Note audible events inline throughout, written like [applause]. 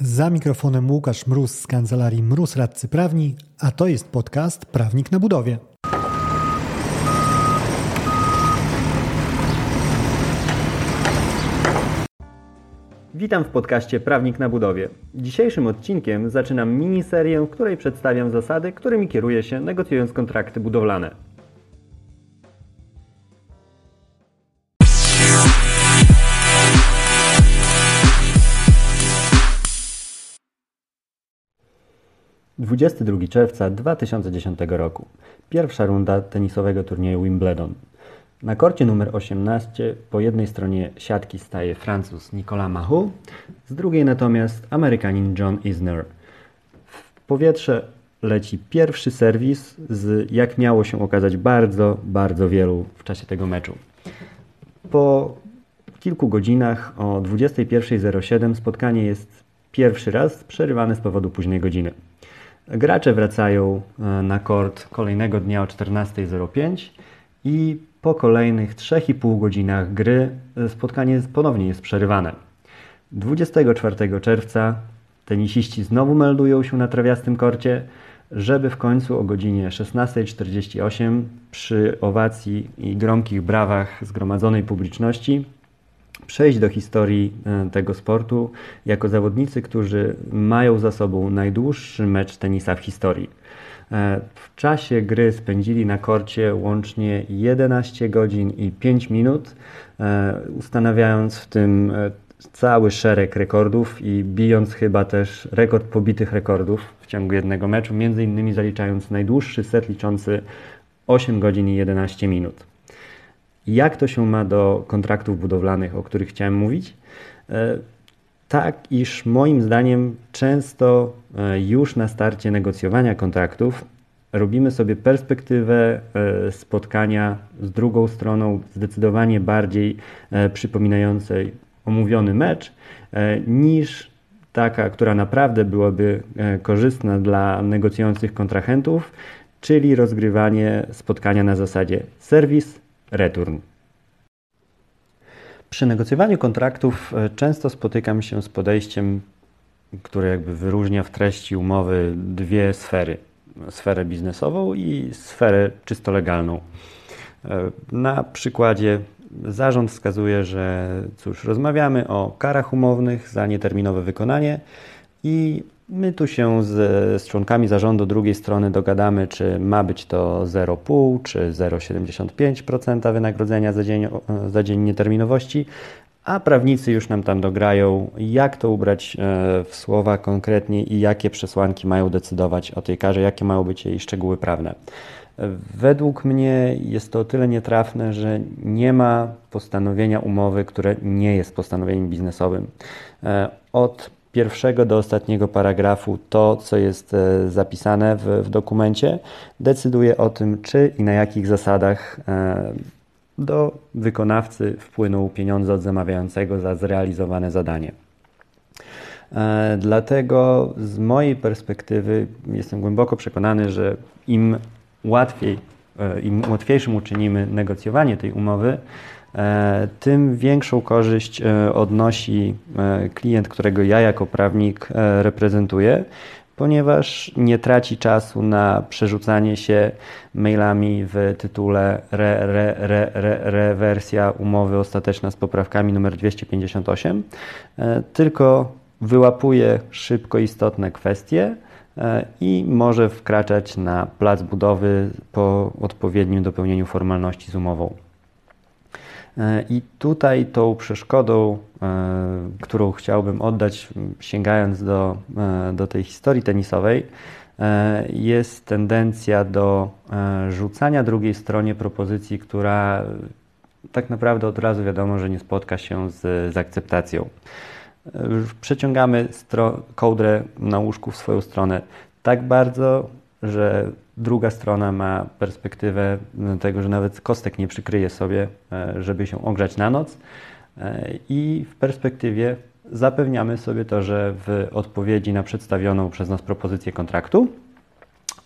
Za mikrofonem Łukasz Mróz z kancelarii Mróz Radcy Prawni, a to jest podcast Prawnik na budowie. Witam w podcaście Prawnik na budowie. Dzisiejszym odcinkiem zaczynam miniserię, w której przedstawiam zasady, którymi kieruję się negocjując kontrakty budowlane. Dwudziesty drugi czerwca 2010 roku. Pierwsza runda tenisowego turnieju Wimbledon. Na korcie numer 18 po jednej stronie siatki staje Francuz Nicolas Mahou, z drugiej natomiast Amerykanin John Isner. W powietrze leci pierwszy serwis z, jak miało się okazać, bardzo, bardzo wielu w czasie tego meczu. Po kilku godzinach o 21.07 spotkanie jest pierwszy raz przerywane z powodu późnej godziny. Gracze wracają e, na kort kolejnego dnia o 14.05 i po kolejnych 3,5 godzinach gry e, spotkanie ponownie jest przerywane. 24 czerwca tenisiści znowu meldują się na trawiastym korcie, żeby w końcu o godzinie 16.48 przy owacji i gromkich brawach zgromadzonej publiczności przejść do historii e, tego sportu jako zawodnicy, którzy mają za sobą najdłuższy mecz tenisa w historii. E, w czasie gry spędzili na korcie łącznie 11 godzin i 5 minut, e, ustanawiając w tym cały szereg rekordów i bijąc chyba też rekord pobitych rekordów w ciągu jednego meczu, między innymi zaliczając najdłuższy set liczący 8 godzin i 11 minut. Jak to się ma do kontraktów budowlanych, o których chciałem mówić? E, tak, iż moim zdaniem często e, już na starcie negocjowania kontraktów robimy sobie perspektywę e, spotkania z drugą stroną zdecydowanie bardziej przypominającej omówiony mecz niż taka, która naprawdę byłaby korzystna dla negocjujących kontrahentów, czyli rozgrywanie spotkania na zasadzie serwis, return. Przy negocjowaniu kontraktów e, często spotykam się z podejściem, które jakby wyróżnia w treści umowy dwie sfery: sferę biznesową i sferę czysto legalną. E, na przykładzie zarząd wskazuje, że cóż, rozmawiamy o karach umownych za nieterminowe wykonanie i My tu się z, z, członkami zarządu drugiej strony dogadamy, czy ma być to 0,5 czy 0,75% wynagrodzenia za dzień, za dzień nieterminowości, a prawnicy już nam tam dograją, jak to ubrać e, w słowa konkretnie i jakie przesłanki mają decydować o tej karze, jakie mają być jej szczegóły prawne. Według mnie jest to o tyle nietrafne, że nie ma postanowienia umowy, które nie jest postanowieniem biznesowym. E, od pierwszego do ostatniego paragrafu to, co jest e, zapisane w, w dokumencie, decyduje o tym, czy i na jakich zasadach e, do wykonawcy wpłyną pieniądze od zamawiającego za zrealizowane zadanie. E, dlatego z mojej perspektywy jestem głęboko przekonany, że im łatwiej, im łatwiejszym uczynimy negocjowanie tej umowy, tym większą korzyść e, odnosi e, klient, którego ja jako prawnik reprezentuję, ponieważ nie traci czasu na przerzucanie się mailami w tytule re, re, re, re, re wersja umowy ostateczna z poprawkami numer 258, tylko wyłapuje szybko istotne kwestie i może wkraczać na plac budowy po odpowiednim dopełnieniu formalności z umową. E, I tutaj tą przeszkodą, e, którą chciałbym oddać, sięgając do, e, do tej historii tenisowej, jest tendencja do rzucania drugiej stronie propozycji, która tak naprawdę od razu wiadomo, że nie spotka się z, z akceptacją. Przeciągamy kołdrę na łóżku w swoją stronę tak bardzo, że druga strona ma perspektywę tego, że nawet kostek nie przykryje sobie, e, żeby się ogrzać na noc. E, i w perspektywie zapewniamy sobie to, że w odpowiedzi na przedstawioną przez nas propozycję kontraktu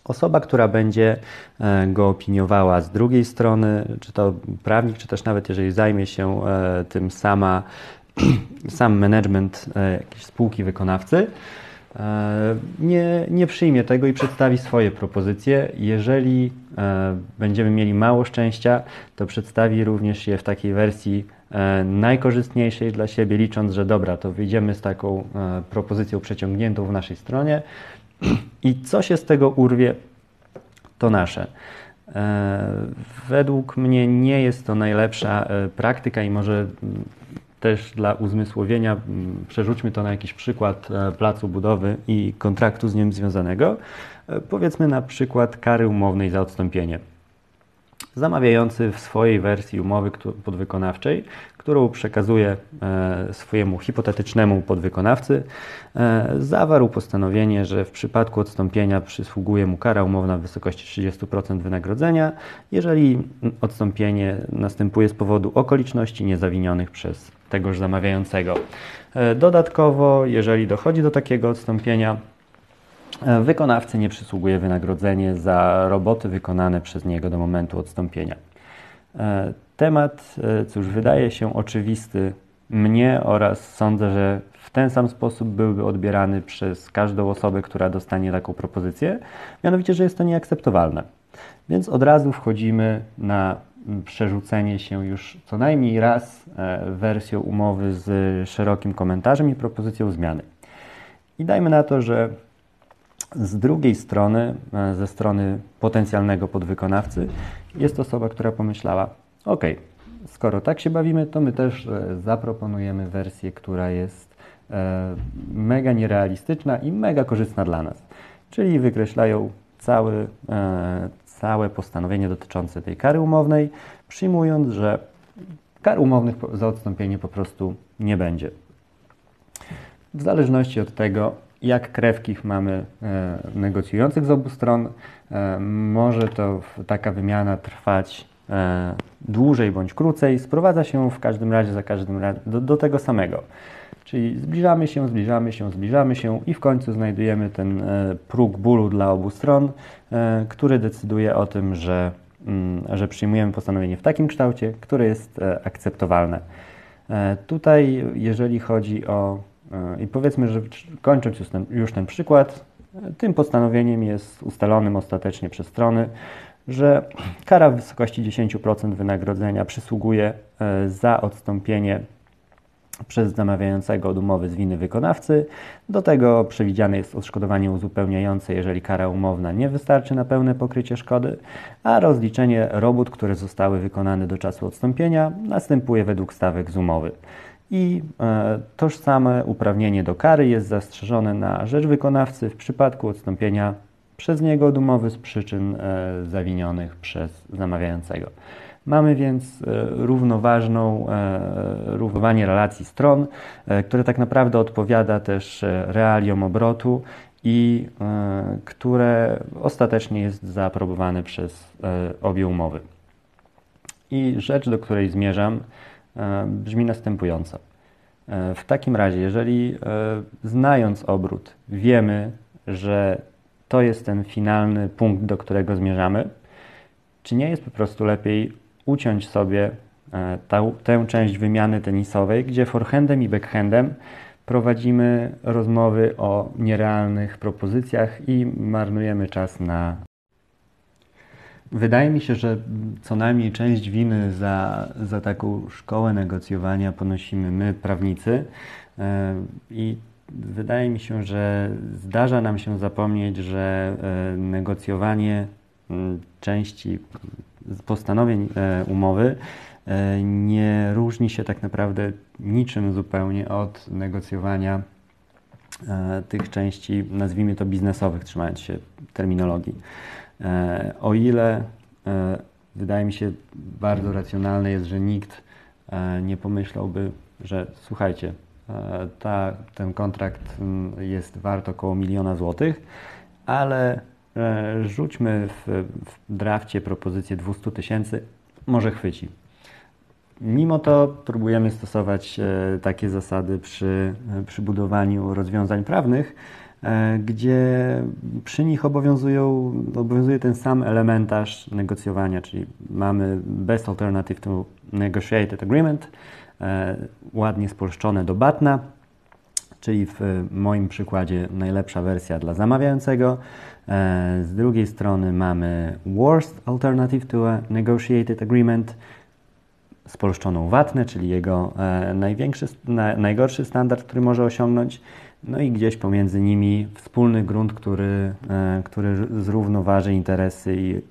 osoba, która będzie e, go opiniowała z drugiej strony, czy to prawnik, czy też nawet jeżeli zajmie się tym sama [clears throat] sam management jakiejś spółki wykonawcy nie, nie przyjmie tego i przedstawi swoje propozycje. Jeżeli będziemy mieli mało szczęścia, to przedstawi również je w takiej wersji najkorzystniejszej dla siebie, licząc, że dobra, to wyjdziemy z taką propozycją przeciągniętą w naszej stronie [clears throat] i co się z tego urwie, to nasze. E, według mnie nie jest to najlepsza e, praktyka i może mm, też dla uzmysłowienia mm, przerzućmy to na jakiś przykład e, placu budowy i kontraktu z nim związanego. Powiedzmy na przykład kary umownej za odstąpienie. Zamawiający w swojej wersji umowy podwykonawczej, którą przekazuje e, swojemu hipotetycznemu podwykonawcy, e, zawarł postanowienie, że w przypadku odstąpienia przysługuje mu kara umowna w wysokości 30% wynagrodzenia, jeżeli odstąpienie następuje z powodu okoliczności niezawinionych przez tegoż zamawiającego. E, dodatkowo, jeżeli dochodzi do takiego odstąpienia, E, wykonawcy nie przysługuje wynagrodzenie za roboty wykonane przez niego do momentu odstąpienia. E, temat, cóż, wydaje się oczywisty mnie oraz sądzę, że w ten sam sposób byłby odbierany przez każdą osobę, która dostanie taką propozycję, mianowicie, że jest to nieakceptowalne. Więc od razu wchodzimy na przerzucenie się już co najmniej raz wersją umowy z szerokim komentarzem i propozycją zmiany. I dajmy na to, że z drugiej strony, e, ze strony potencjalnego podwykonawcy, jest osoba, która pomyślała: OK, skoro tak się bawimy, to my też e, zaproponujemy wersję, która jest e, mega nierealistyczna i mega korzystna dla nas. Czyli wykreślają cały, całe postanowienie dotyczące tej kary umownej, przyjmując, że kar umownych za odstąpienie po prostu nie będzie. W zależności od tego, jak krewkich mamy e, negocjujących z obu stron. E, może to taka wymiana trwać e, dłużej bądź krócej. Sprowadza się w każdym razie za każdym razem do, do tego samego. Czyli zbliżamy się, zbliżamy się, zbliżamy się i w końcu znajdujemy ten próg bólu dla obu stron, który decyduje o tym, że, mm, że przyjmujemy postanowienie w takim kształcie, które jest akceptowalne. Tutaj, jeżeli chodzi o i powiedzmy, że kończąc już ten, już ten przykład, tym postanowieniem jest ustalonym ostatecznie przez strony, że kara w wysokości 10% wynagrodzenia przysługuje e, za odstąpienie przez zamawiającego od umowy z winy wykonawcy. Do tego przewidziane jest odszkodowanie uzupełniające, jeżeli kara umowna nie wystarczy na pełne pokrycie szkody, a rozliczenie robót, które zostały wykonane do czasu odstąpienia, następuje według stawek z umowy i e, tożsame uprawnienie do kary jest zastrzeżone na rzecz wykonawcy w przypadku odstąpienia przez niego od umowy z przyczyn e, zawinionych przez zamawiającego. Mamy więc e, równoważną równowanie relacji stron, które tak naprawdę odpowiada też realiom obrotu i które ostatecznie jest zaaprobowane przez obie umowy. I rzecz, do której zmierzam, E, brzmi następująco. E, w takim razie, jeżeli e, znając obrót, wiemy, że to jest ten finalny punkt, do którego zmierzamy, czy nie jest po prostu lepiej uciąć sobie ta, tę część wymiany tenisowej, gdzie forehandem i backhandem prowadzimy rozmowy o nierealnych propozycjach i marnujemy czas na Wydaje mi się, że co najmniej część winy za, za taką szkołę negocjowania ponosimy my, prawnicy. E, I wydaje mi się, że zdarza nam się zapomnieć, że e, negocjowanie części postanowień e, umowy nie różni się tak naprawdę niczym zupełnie od negocjowania tych części, nazwijmy to biznesowych, trzymając się terminologii. E, o ile e, wydaje mi się bardzo racjonalne jest, że nikt e, nie pomyślałby, że słuchajcie, ta, ten kontrakt mm, jest wart około miliona złotych, ale rzućmy w, w drafcie propozycję 200 tysięcy, może chwyci. Mimo to próbujemy stosować takie zasady przy, przy budowaniu rozwiązań prawnych, E, gdzie przy nich obowiązują, obowiązuje ten sam elementarz negocjowania, czyli mamy best alternative to negotiated agreement, ładnie spolszczone do batna, czyli w moim przykładzie najlepsza wersja dla zamawiającego. Z drugiej strony mamy Worst Alternative to a Negotiated Agreement, spolszczoną watnę, czyli jego największy, najgorszy standard, który może osiągnąć. No i gdzieś pomiędzy nimi wspólny grunt, który, który zrównoważy interesy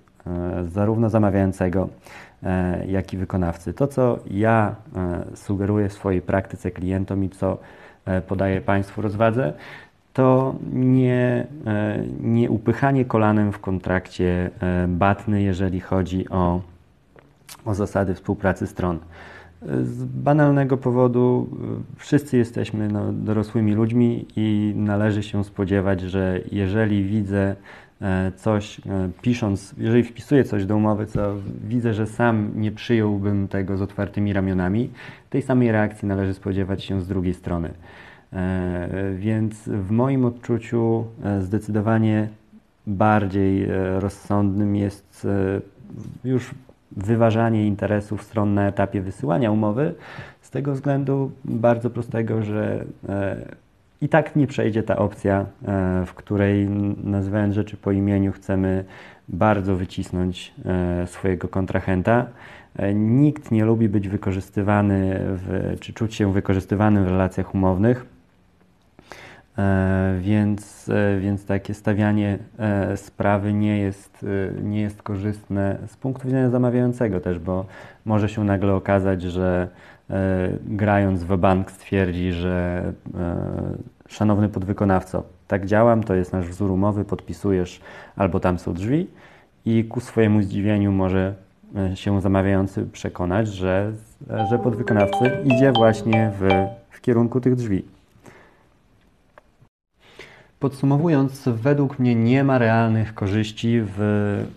zarówno zamawiającego, jak i wykonawcy. To, co ja sugeruję w swojej praktyce klientom i co podaję Państwu rozwadze, to nie, nie upychanie kolanem w kontrakcie batny, jeżeli chodzi o, o zasady współpracy stron. Z banalnego powodu wszyscy jesteśmy no, dorosłymi ludźmi i należy się spodziewać, że jeżeli widzę coś, pisząc, jeżeli wpisuję coś do umowy, co widzę, że sam nie przyjąłbym tego z otwartymi ramionami, tej samej reakcji należy spodziewać się z drugiej strony. Więc w moim odczuciu zdecydowanie bardziej rozsądnym jest już wyważanie interesów stron na etapie wysyłania umowy, z tego względu bardzo prostego, że e, i tak nie przejdzie ta opcja, e, w której nazywając rzeczy po imieniu chcemy bardzo wycisnąć e, swojego kontrahenta. Nikt nie lubi być wykorzystywany w, czy czuć się wykorzystywanym w relacjach umownych. E, więc, e, więc takie stawianie e, sprawy nie jest, nie jest korzystne z punktu widzenia zamawiającego też, bo może się nagle okazać, że grając w bank stwierdzi, że szanowny podwykonawco, tak działam, to jest nasz wzór umowy, podpisujesz albo tam są drzwi i ku swojemu zdziwieniu może się zamawiający przekonać, że, że podwykonawcy idzie właśnie w, w kierunku tych drzwi. Podsumowując, według mnie nie ma realnych korzyści w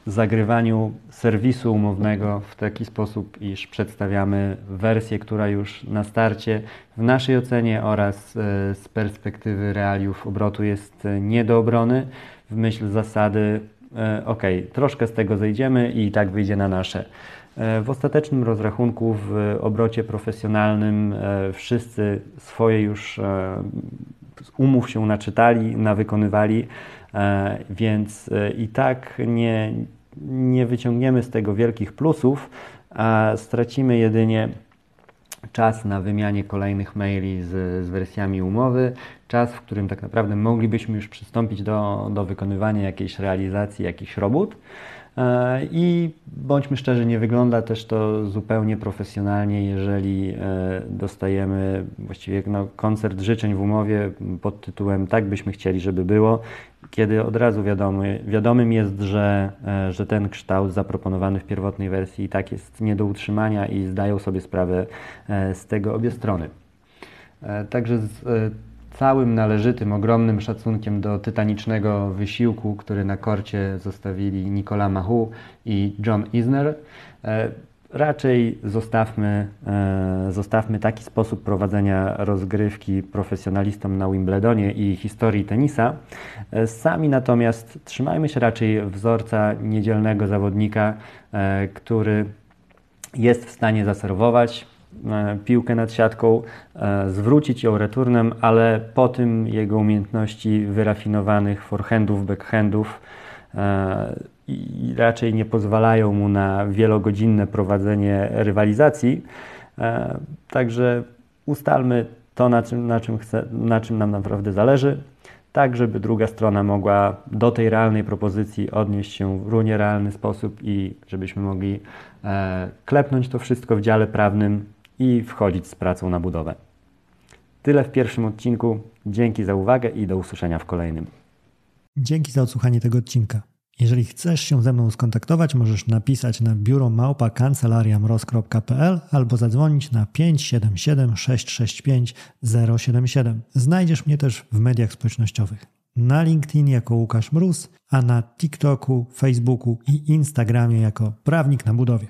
zagrywaniu serwisu umownego w taki sposób, iż przedstawiamy wersję, która już na starcie w naszej ocenie oraz e, z perspektywy realiów obrotu jest nie do obrony w myśl zasady e, ok, troszkę z tego zejdziemy i tak wyjdzie na nasze. E, w ostatecznym rozrachunku w obrocie profesjonalnym wszyscy swoje już umów się naczytali, nawykonywali, e, więc e, i tak nie, nie wyciągniemy z tego wielkich plusów, a stracimy jedynie czas na wymianie kolejnych maili z, z, wersjami umowy, czas, w którym tak naprawdę moglibyśmy już przystąpić do, do wykonywania jakiejś realizacji, jakichś robót. E, I bądźmy szczerzy, nie wygląda też to zupełnie profesjonalnie, jeżeli e, dostajemy właściwie no, koncert życzeń w umowie pod tytułem Tak byśmy chcieli, żeby było, kiedy od razu wiadomy, wiadomym jest, że, e, że ten kształt zaproponowany w pierwotnej wersji i tak jest nie do utrzymania i zdają sobie sprawę z tego obie strony. Także z, całym należytym, ogromnym szacunkiem do tytanicznego wysiłku, który na korcie zostawili Nicolas Mahu i John Isner. E, raczej zostawmy, e, zostawmy taki sposób prowadzenia rozgrywki profesjonalistom na Wimbledonie i historii tenisa. E, sami natomiast trzymajmy się raczej wzorca niedzielnego zawodnika, który jest w stanie zaserwować, piłkę nad siatką, e, zwrócić ją returnem, ale po tym jego umiejętności wyrafinowanych forehandów, backhandów e, raczej nie pozwalają mu na wielogodzinne prowadzenie rywalizacji. Także ustalmy to, na czym, na czym, chce, na czym nam naprawdę zależy, tak żeby druga strona mogła do tej realnej propozycji odnieść się w równie realny sposób i żebyśmy mogli klepnąć to wszystko w dziale prawnym i wchodzić z pracą na budowę. Tyle w pierwszym odcinku. Dzięki za uwagę i do usłyszenia w kolejnym. Dzięki za odsłuchanie tego odcinka. Jeżeli chcesz się ze mną skontaktować, możesz napisać na biuro małpa albo zadzwonić na 577 665 077. Znajdziesz mnie też w mediach społecznościowych. Na LinkedIn jako Łukasz Mróz, a na TikToku, Facebooku i Instagramie jako Prawnik na Budowie.